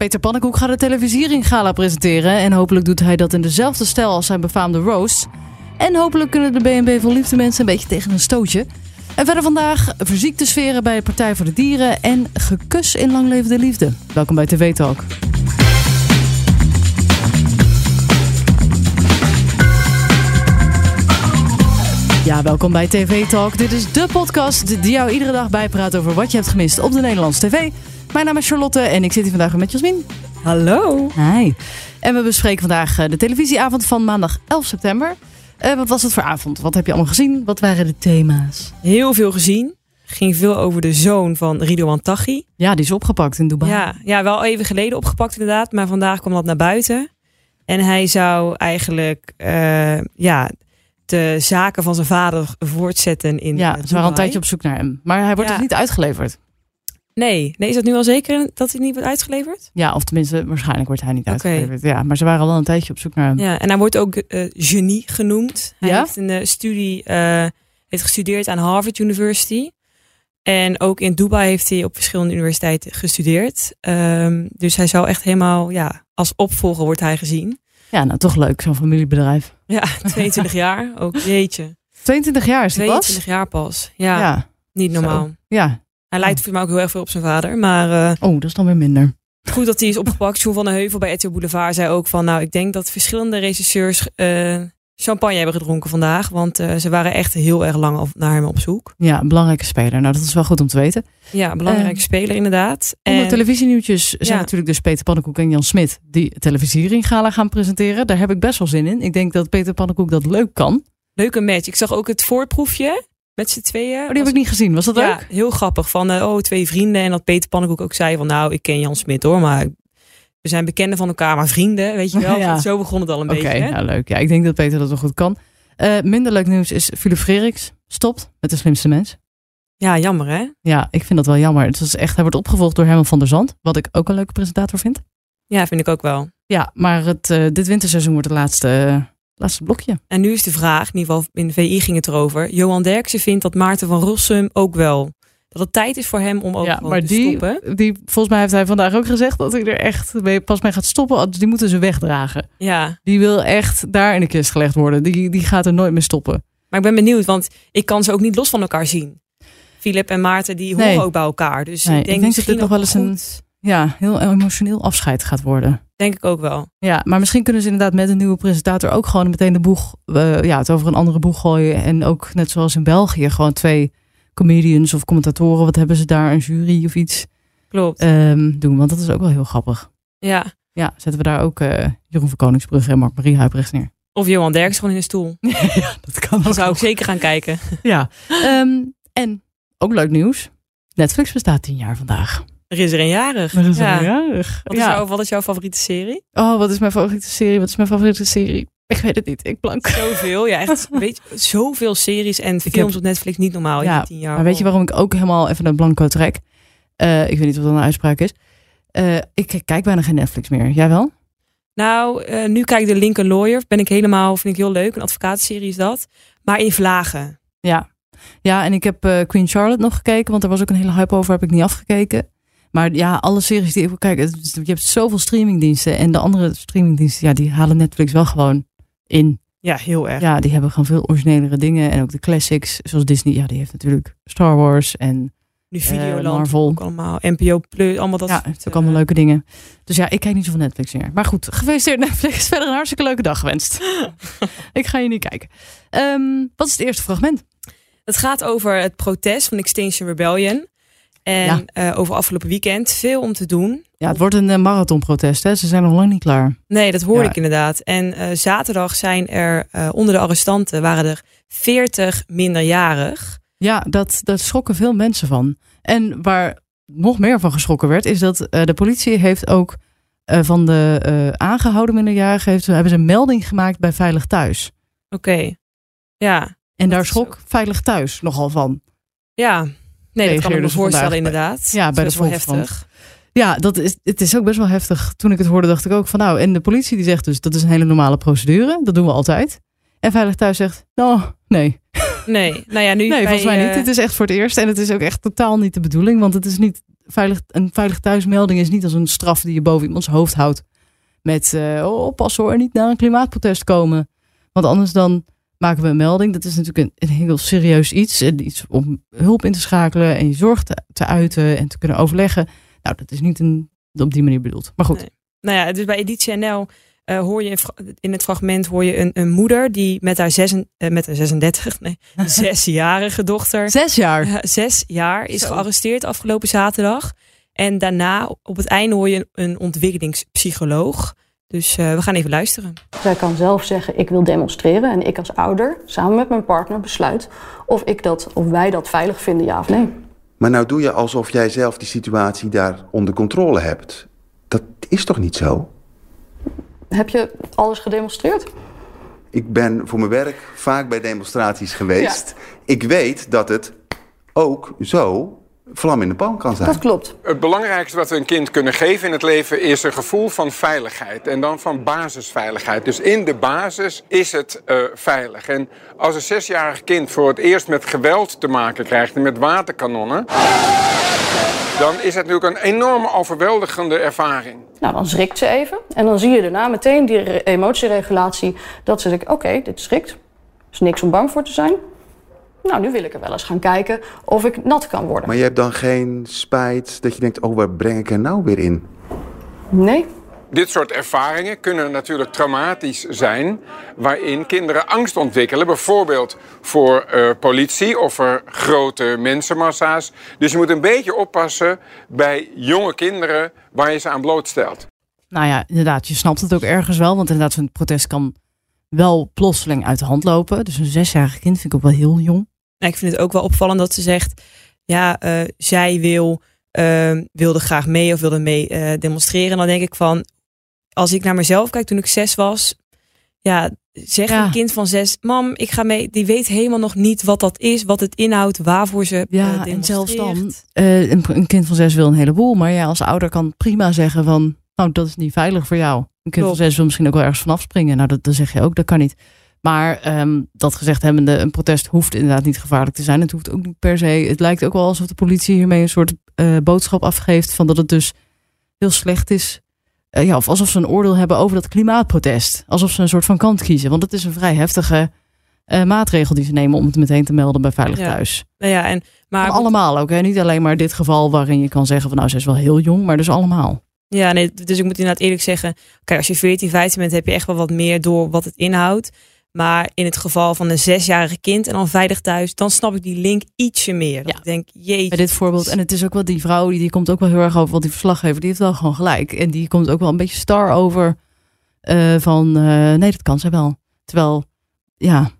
Peter Pannenkoek gaat de televisiering gala presenteren. En hopelijk doet hij dat in dezelfde stijl als zijn befaamde roast. En hopelijk kunnen de BNB van Liefde mensen een beetje tegen een stootje. En verder vandaag verziekte sferen bij de Partij voor de Dieren en gekus in Lang Leven de Liefde. Welkom bij TV Talk. Ja, welkom bij TV Talk. Dit is de podcast die jou iedere dag bijpraat over wat je hebt gemist op de Nederlandse tv. Mijn naam is Charlotte en ik zit hier vandaag met Jasmin. Hallo. Hi. En we bespreken vandaag eh, de televisieavond van maandag 11 september. Uh, wat was het voor avond? Wat heb je allemaal gezien? Wat waren de thema's? Heel veel gezien. Ging veel over de zoon van Ridouan Taghi. Ja, die is opgepakt in Dubai. Ja, ja, wel even geleden opgepakt inderdaad. Maar vandaag kwam dat naar buiten. En hij zou eigenlijk uh, ja, de zaken van zijn vader voortzetten in Ja, ze waren al een tijdje op zoek naar hem. Maar hij wordt Ja. dus niet uitgeleverd. Nee, nee, is dat nu al zeker dat hij niet wordt uitgeleverd? Ja, of tenminste, waarscheinlijk wordt hij niet uitgeleverd. Ja, maar ze waren al een tijdje op zoek naar hem. Ja, en hij wordt ook eh, genie genoemd. Hij Ja? heeft een eh, studie, eh, heeft gestudeerd aan Harvard University. En ook in Dubai heeft hij op verschillende universiteiten gestudeerd. Ehm, dus hij zou echt helemaal, ja, als opvolger wordt hij gezien. Ja, nou toch leuk, zo'n familiebedrijf. Ja, 22 jaar, ook jeetje. 22 jaar is hij pas? 22 jaar pas. Ja, Ja. niet normaal. ja. Hij lijkt voor mij ook heel erg veel op zijn vader. Maar eh, Oh, dat is dan weer minder. goed dat hij is opgepakt. John van den Heuvel bij RTL Boulevard zei ook van... nou, ik denk dat verschillende regisseurs eh, champagne hebben gedronken vandaag. Want eh, ze waren echt heel erg lang naar hem op zoek. Ja, een belangrijke speler. Nou, dat is wel goed om te weten. Ja, belangrijke Eh, speler inderdaad. Onder En, televisienieuwtjes zijn Ja. natuurlijk dus Peter Pannenkoek en Jan Smit die televisiering gala gaan presenteren. Daar heb ik best wel zin in. Ik denk dat Peter Pannenkoek dat leuk kan. leuke match. Ik zag ook het voorproefje met z'n tweeën. Oh, die heb ik niet gezien. Was dat ja, heel grappig. Van, eh, oh, twee vrienden. En dat Peter Pannenkoek ook zei van... nou, ik ken Jan Smit hoor, maar... We zijn bekenden van elkaar, maar vrienden, weet je wel. Ja. Zo begon het al een Oké, beetje. hè? ja, leuk. Ja, ik denk dat Peter dat wel goed kan. Eh, minder leuk nieuws is Philip Freriks stopt met de slimste mens. Ja, jammer hè? Ja, ik vind dat wel jammer. Het is echt, hij wordt opgevolgd door Herman van der Zand. Wat ik ook een leuke presentator vind. Ja, vind ik ook wel. Ja, maar het, eh, dit winterseizoen wordt het laatste, laatste blokje. En nu is de vraag, in ieder geval in de VI ging het erover. Johan Derksen vindt dat Maarten van Rossum ook wel. Dat het tijd is voor hem om ook ja, maar te die, stoppen. die, volgens mij heeft hij vandaag ook gezegd dat hij er echt mee- pas mee gaat stoppen. Die moeten ze wegdragen. Ja, Die wil echt daar in de kist gelegd worden. Die, die gaat er nooit meer stoppen. maar ik ben benieuwd, want ik kan ze ook niet los van elkaar zien. Filip en Maarten, die horen Nee. ook bij elkaar. Dus Nee, ik denk, ik denk dat dit nog wel eens een-. Ja, heel emotioneel afscheid gaat worden. Denk ik ook wel. Ja, maar misschien kunnen ze inderdaad met een nieuwe presentator ook gewoon meteen de boeg, eh, ja, het over een andere boeg gooien. En ook net zoals in België, gewoon twee comedians of commentatoren, wat hebben ze daar, een jury of iets, Klopt. ehm, doen. Want dat is ook wel heel grappig. ja. Ja, zetten we daar ook eh, Jeroen van Koningsbrugge en Mark-Marie Huibrechts neer. Of Johan Derksen gewoon in een stoel. ja, dat kan Dan zou ik zeker gaan kijken. Ja. Ehm, en ook leuk nieuws. Netflix bestaat tien jaar vandaag. Er is er een jarig. Dat is ja. wel jarig. Wat, is Ja. jouw, wat is jouw favoriete serie? Oh, wat is mijn favoriete serie? Wat is mijn favoriete serie? Ik weet het niet. Ik blank. Zoveel. Ja, echt weet je, zoveel series en films heb- op Netflix. Niet normaal. Ja, in tien jaar. Maar weet je waarom ik ook helemaal even naar blanco trek? Eh, ik weet niet of dat een uitspraak is. Eh, ik kijk bijna geen Netflix meer. Jij wel? Nou, eh, nu kijk ik de Lincoln Lawyer. Ben ik helemaal, vind ik heel leuk. Een advocaatserie is dat. Maar in vlagen. Ja. Ja, en ik heb Queen Charlotte nog gekeken, want er was ook een hele hype over, heb ik niet afgekeken. Maar ja, alle series die ik wil kijken, je hebt zoveel streamingdiensten en de andere streamingdiensten, ja, die halen Netflix wel gewoon in. Ja, heel erg. Ja, die hebben gewoon veel originelere dingen en ook de classics, zoals Disney, ja, die heeft natuurlijk Star Wars en Nu Eh, Videoland. Marvel. Ook allemaal. NPO Plus. Allemaal dat ja, het is ook eh, allemaal leuke dingen. Dus ja, ik kijk niet zoveel Netflix meer. Maar goed, gefeliciteerd Netflix. Verder een hartstikke leuke dag gewenst. ik ga je niet kijken. Ehm, wat is het eerste fragment? Het gaat over het protest van Extinction Rebellion. En Ja. eh, over afgelopen weekend. Veel om te doen. Ja, het wordt een eh, marathonprotest. Hè? Ze zijn nog lang niet klaar. Nee, dat hoorde Ja. ik inderdaad. En eh, zaterdag zijn er onder de arrestanten waren er 40 minderjarig. Ja, dat, dat schrokken veel mensen van. En waar nog meer van geschrokken werd, is dat de politie heeft ook van de eh, aangehouden minderjarigen heeft, hebben ze een melding gemaakt bij Veilig Thuis. Oké. Ja. En daar schrok Veilig Thuis nogal van. Ja. Nee, dat kan ik me voorstellen bij- inderdaad. Ja, Dat bij is de best wel heftig. Ja, dat is, het is ook best wel heftig. Toen ik het hoorde, dacht ik ook van nou, en de politie die zegt dus dat is een hele normale procedure. Dat doen we altijd. En Veilig Thuis zegt, nou, nee. Nee, nou ja, nu Nee, bij, volgens mij niet. eh, Dit is echt voor het eerst. En het is ook echt totaal niet de bedoeling. Want het is niet veilig, een veilig thuismelding is niet als een straf die je boven iemands hoofd houdt. Met uh, oppassen hoor, niet naar een klimaatprotest komen. Want anders dan maken we een melding. Dat is natuurlijk een, een heel serieus iets. Iets om hulp in te schakelen en je zorg te, te uiten en te kunnen overleggen. Nou, dat is niet een, op die manier bedoeld. Maar goed. Nee. Nou ja, dus bij Editie NL uh, hoor je in het fragment hoor je een, een moeder die met haar, zes, uh, met haar 36, nee, zesjarige dochter. Zes jaar? Uh, zes jaar is Zo. gearresteerd afgelopen zaterdag. En daarna op het einde hoor je een ontwikkelingspsycholoog. Dus uh, we gaan even luisteren. Zij kan zelf zeggen: Ik wil demonstreren. En ik als ouder, samen met mijn partner, besluit of, ik dat, of wij dat veilig vinden, ja of nee. Maar nou doe je alsof jij zelf die situatie daar onder controle hebt. Dat is toch niet zo? Heb je alles gedemonstreerd? Ik ben voor mijn werk vaak bij demonstraties geweest. Ja. Ik weet dat het ook zo vlam in de pan kan zijn. Dat klopt. Het belangrijkste wat we een kind kunnen geven in het leven is een gevoel van veiligheid. En dan van basisveiligheid. Dus in de basis is het uh, veilig. En als een zesjarig kind voor het eerst met geweld te maken krijgt en met waterkanonnen. Dan is het natuurlijk een enorme overweldigende ervaring. Nou, dan schrikt ze even. En dan zie je daarna meteen die emotieregulatie. Dat ze denkt, oké, okay, dit schrikt. Er is niks om bang voor te zijn. Nou, nu wil ik er wel eens gaan kijken of ik nat kan worden. Maar je hebt dan geen spijt dat je denkt, oh, waar breng ik er nou weer in? Nee. Dit soort ervaringen kunnen natuurlijk traumatisch zijn, waarin kinderen angst ontwikkelen, bijvoorbeeld voor uh, politie of voor grote mensenmassa's. Dus je moet een beetje oppassen bij jonge kinderen waar je ze aan blootstelt. Nou ja, inderdaad, je snapt het ook ergens wel, want inderdaad, zo'n protest kan wel plotseling uit de hand lopen. Dus een zesjarig kind vind ik ook wel heel jong. Ik vind het ook wel opvallend dat ze zegt, ja, uh, zij wil, uh, wilde graag mee of wilde mee uh, demonstreren. En dan denk ik van, als ik naar mezelf kijk toen ik zes was, ja, zeg ja. een kind van zes, mam, ik ga mee. Die weet helemaal nog niet wat dat is, wat het inhoudt, waarvoor ze ja, en zelfs dan, een, een kind van zes wil een heleboel, maar ja, als ouder kan prima zeggen van, nou, dat is niet veilig voor jou. Kind van zes wil misschien ook wel ergens vanaf springen. Nou, dat, zeg je ook, dat kan niet. Maar um, dat gezegd hebbende, een protest hoeft inderdaad niet gevaarlijk te zijn. Het hoeft ook niet per se. Het lijkt ook wel alsof de politie hiermee een soort uh, boodschap afgeeft van dat het dus heel slecht is. Uh, ja, of alsof ze een oordeel hebben over dat klimaatprotest. Alsof ze een soort van kant kiezen. Want het is een vrij heftige uh, maatregel die ze nemen om het meteen te melden bij Veilig ja. Thuis. Nou ja, en, maar allemaal ook. Hè? Niet alleen maar dit geval waarin je kan zeggen van nou, ze is wel heel jong, maar dus allemaal. Ja, nee, dus ik moet inderdaad eerlijk zeggen, kijk, als je 14, 15 bent, heb je echt wel wat meer door wat het inhoudt. Maar in het geval van een zesjarige kind en dan veilig thuis, dan snap ik die link ietsje meer. Ja. Ik denk, jeetje. Bij dit voorbeeld, en het is ook wel die vrouw, die, die komt ook wel heel erg over, wat die verslaggever, die heeft wel gewoon gelijk. En die komt ook wel een beetje star over uh, van, uh, nee, dat kan zij wel. Terwijl, ja.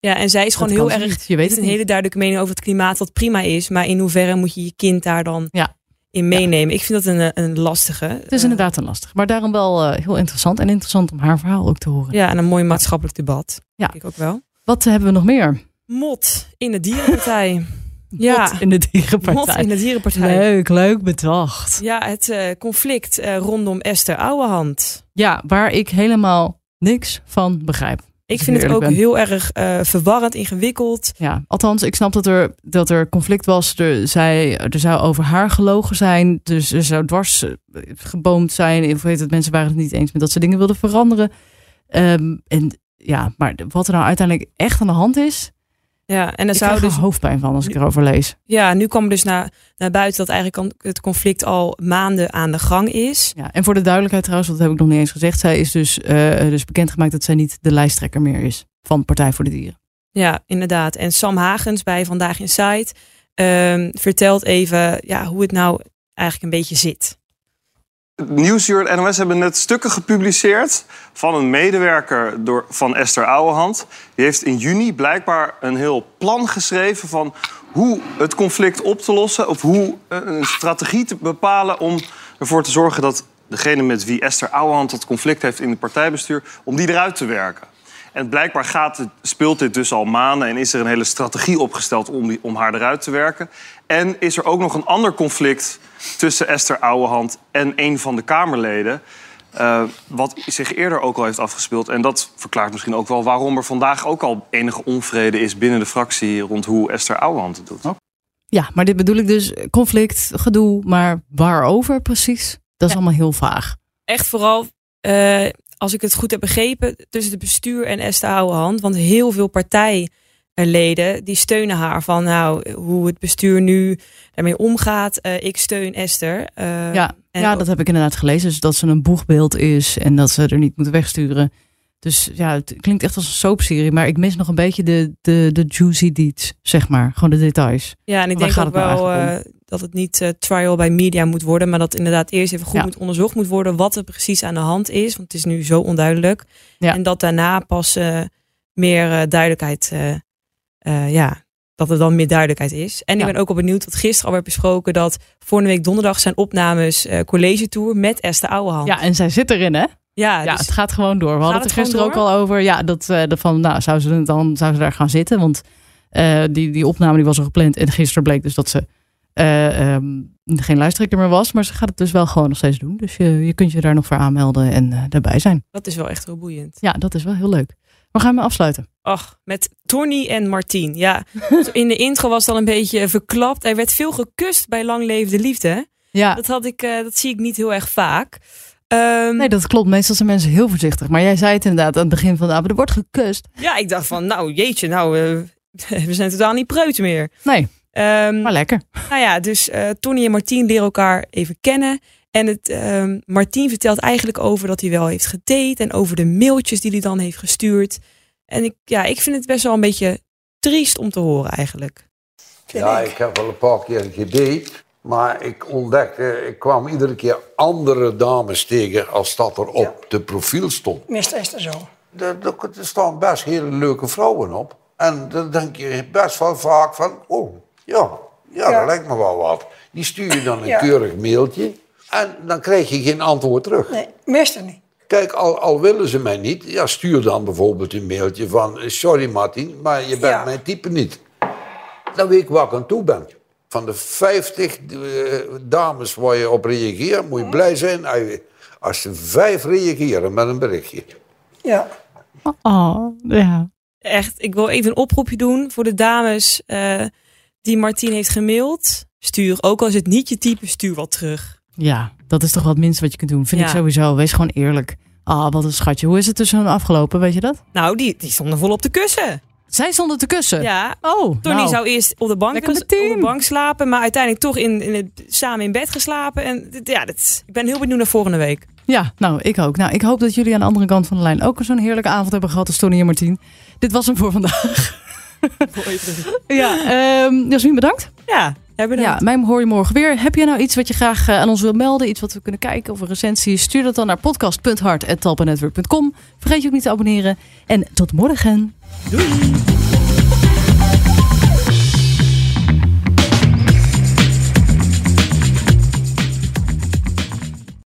Ja, en zij is gewoon heel erg, je weet het een hele duidelijke mening over het klimaat, wat prima is. Maar in hoeverre moet je je kind daar dan ja in meenemen. Ja. Ik vind dat een, een lastige. Het is inderdaad een lastige. Maar daarom wel uh, heel interessant. En interessant om haar verhaal ook te horen. Ja, en een mooi maatschappelijk debat. Ja. Ik ook wel. Wat hebben we nog meer? Mot in de dierenpartij. ja, Mot in de dierenpartij. Mot in de dierenpartij. Leuk, leuk bedacht. Ja, het uh, conflict uh, rondom Esther Ouwehand. Ja, waar ik helemaal niks van begrijp. Ik vind het ook ben. heel erg uh, verwarrend, ingewikkeld. Ja, althans, ik snap dat er, dat er conflict was. Er, zij, er zou over haar gelogen zijn. Dus er zou dwars eh, geboomd zijn. Of weet het, mensen waren het niet eens met dat ze dingen wilden veranderen. Um, en ja, maar wat er nou uiteindelijk echt aan de hand is, ja, en ik zou dus hoofdpijn van als ik erover lees. Ja, nu kwam dus naar, naar buiten dat eigenlijk het conflict al maanden aan de gang is. Ja, en voor de duidelijkheid trouwens, dat heb ik nog niet eens gezegd. Zij is dus, uh, dus bekendgemaakt dat zij niet de lijsttrekker meer is van Partij voor de Dieren. Ja, inderdaad. En Sam Hagens bij Vandaag in Site uh, vertelt even ja, hoe het nou eigenlijk een beetje zit. Nieuwsuur en NOS hebben net stukken gepubliceerd van een medewerker door, van Esther Ouwehand. Die heeft in juni blijkbaar een heel plan geschreven van hoe het conflict op te lossen. Of hoe een strategie te bepalen om ervoor te zorgen dat degene met wie Esther Ouwehand het conflict heeft in het partijbestuur, om die eruit te werken. En blijkbaar gaat het, speelt dit dus al maanden en is er een hele strategie opgesteld om, die, om haar eruit te werken. En is er ook nog een ander conflict tussen Esther Ouwehand en een van de Kamerleden. Uh, wat zich eerder ook al heeft afgespeeld. En dat verklaart misschien ook wel waarom er vandaag ook al enige onvrede is binnen de fractie rond hoe Esther Ouwehand het doet. Oh. Ja, maar dit bedoel ik dus conflict, gedoe, maar waarover precies? Dat is Ja. allemaal heel vaag. Echt vooral, eh, als ik het goed heb begrepen, tussen het bestuur en Esther Ouwehand. Want heel veel partijleden die steunen haar van nou, hoe het bestuur nu daarmee omgaat. Eh, ik steun Esther. Eh, Ja, en ja, dat heb ik inderdaad gelezen. Dus dat ze een boegbeeld is en dat ze er niet moeten wegsturen. Dus ja, het klinkt echt als een soapserie, maar ik mis nog een beetje de, de, de juicy deeds, zeg maar. Gewoon de details. Ja, en ik denk ook nou wel dat het niet eh, trial by media moet worden, maar dat inderdaad eerst even goed Ja. moet onderzocht moet worden wat er precies aan de hand is, want het is nu zo onduidelijk. Ja. En dat daarna pas eh, meer eh, duidelijkheid, ja, dat er dan meer duidelijkheid is. En Ja. ik ben ook al benieuwd wat gisteren al werd besproken, dat volgende week donderdag zijn opnames college tour met Esther Ouwehand. Ja, en zij zit erin, hè? ja, Ja, dus- het gaat gewoon door. We hadden het het er gisteren ook al over. Ja, dat, dat van, nou, zou ze dan zou ze daar gaan zitten? Want die, die opname die was al gepland. En gisteren bleek dus dat ze eh, ehm, geen lijsttrekker meer was. Maar ze gaat het dus wel gewoon nog steeds doen. Dus je, je kunt je daar nog voor aanmelden en eh, daarbij zijn. dat is wel echt heel boeiend. Ja, dat is wel heel leuk. We gaan we afsluiten. Ach, met Tony en Martien. Ja, in de intro was het al een beetje verklapt. Er werd veel gekust bij Lang Leef de Liefde. Ja, Dat, had ik, eh, dat zie ik niet heel erg vaak. Ehm, nee, dat klopt. Meestal zijn mensen heel voorzichtig. Maar jij zei het inderdaad aan het begin van de avond. Er wordt gekust. Ja, ik dacht van, nou jeetje, nou, we zijn totaal niet preut meer. Nee, Ehm, maar lekker. nou ja, dus eh Tony en Martien leren elkaar even kennen. En het, ehm Martien vertelt eigenlijk over dat hij wel heeft gedate. En over de mailtjes die hij dan heeft gestuurd. En ik, ja, ik vind het best wel een beetje triest om te horen eigenlijk. Ja, ik heb wel een paar keer gedate. Maar ik ontdekte, ik kwam iedere keer andere dames tegen als dat er op de profiel stond. Meestal is dat zo. Er, er, er staan best hele leuke vrouwen op. En dan denk je best wel vaak van, oh, ja, ja, Ja. dat lijkt me wel wat. Die stuur je dan een Ja. keurig mailtje. En dan krijg je geen antwoord terug. Nee, meestal niet. Kijk, al, al willen ze mij niet, ja, stuur dan bijvoorbeeld een mailtje van... Sorry Martin, maar je bent Ja. mijn type niet. Dan weet ik waar ik aan toe ben. Van de 50 eh, dames waar je op reageert, moet je blij zijn als ze vijf reageren met een berichtje. Ja. Oh, ja. Echt, ik wil even een oproepje doen voor de dames eh, die Martien heeft gemaild. Stuur, ook al is het niet je type, stuur wat terug. Ja, dat is toch wat het minste wat je kunt doen. Vind ik sowieso. Wees gewoon eerlijk. Ah, wat een schatje. Hoe is het tussen hen afgelopen? Weet je dat? Nou, die, die stonden vol op de kussen. Zij stonden te kussen. Ja, Oh, Tony nou. zou eerst op de, bank, op de bank slapen, maar uiteindelijk toch in, in het, samen in bed geslapen. En ja, dit, ik ben heel benieuwd naar volgende week. Ja, nou, ik ook. Nou, ik hoop dat jullie aan de andere kant van de lijn ook zo'n heerlijke avond hebben gehad als Tony en Martien. Dit was hem voor vandaag. ja, ehm Jasmin, bedankt. Ja, hebben we Ja, mij hoor je morgen weer. Heb je nou iets wat je graag eh, aan ons wil melden? Iets wat we kunnen kijken of een recensie? Stuur dat dan naar podcast.hart.talpanetwork.com. Vergeet je ook niet te abonneren. En tot morgen. Doei!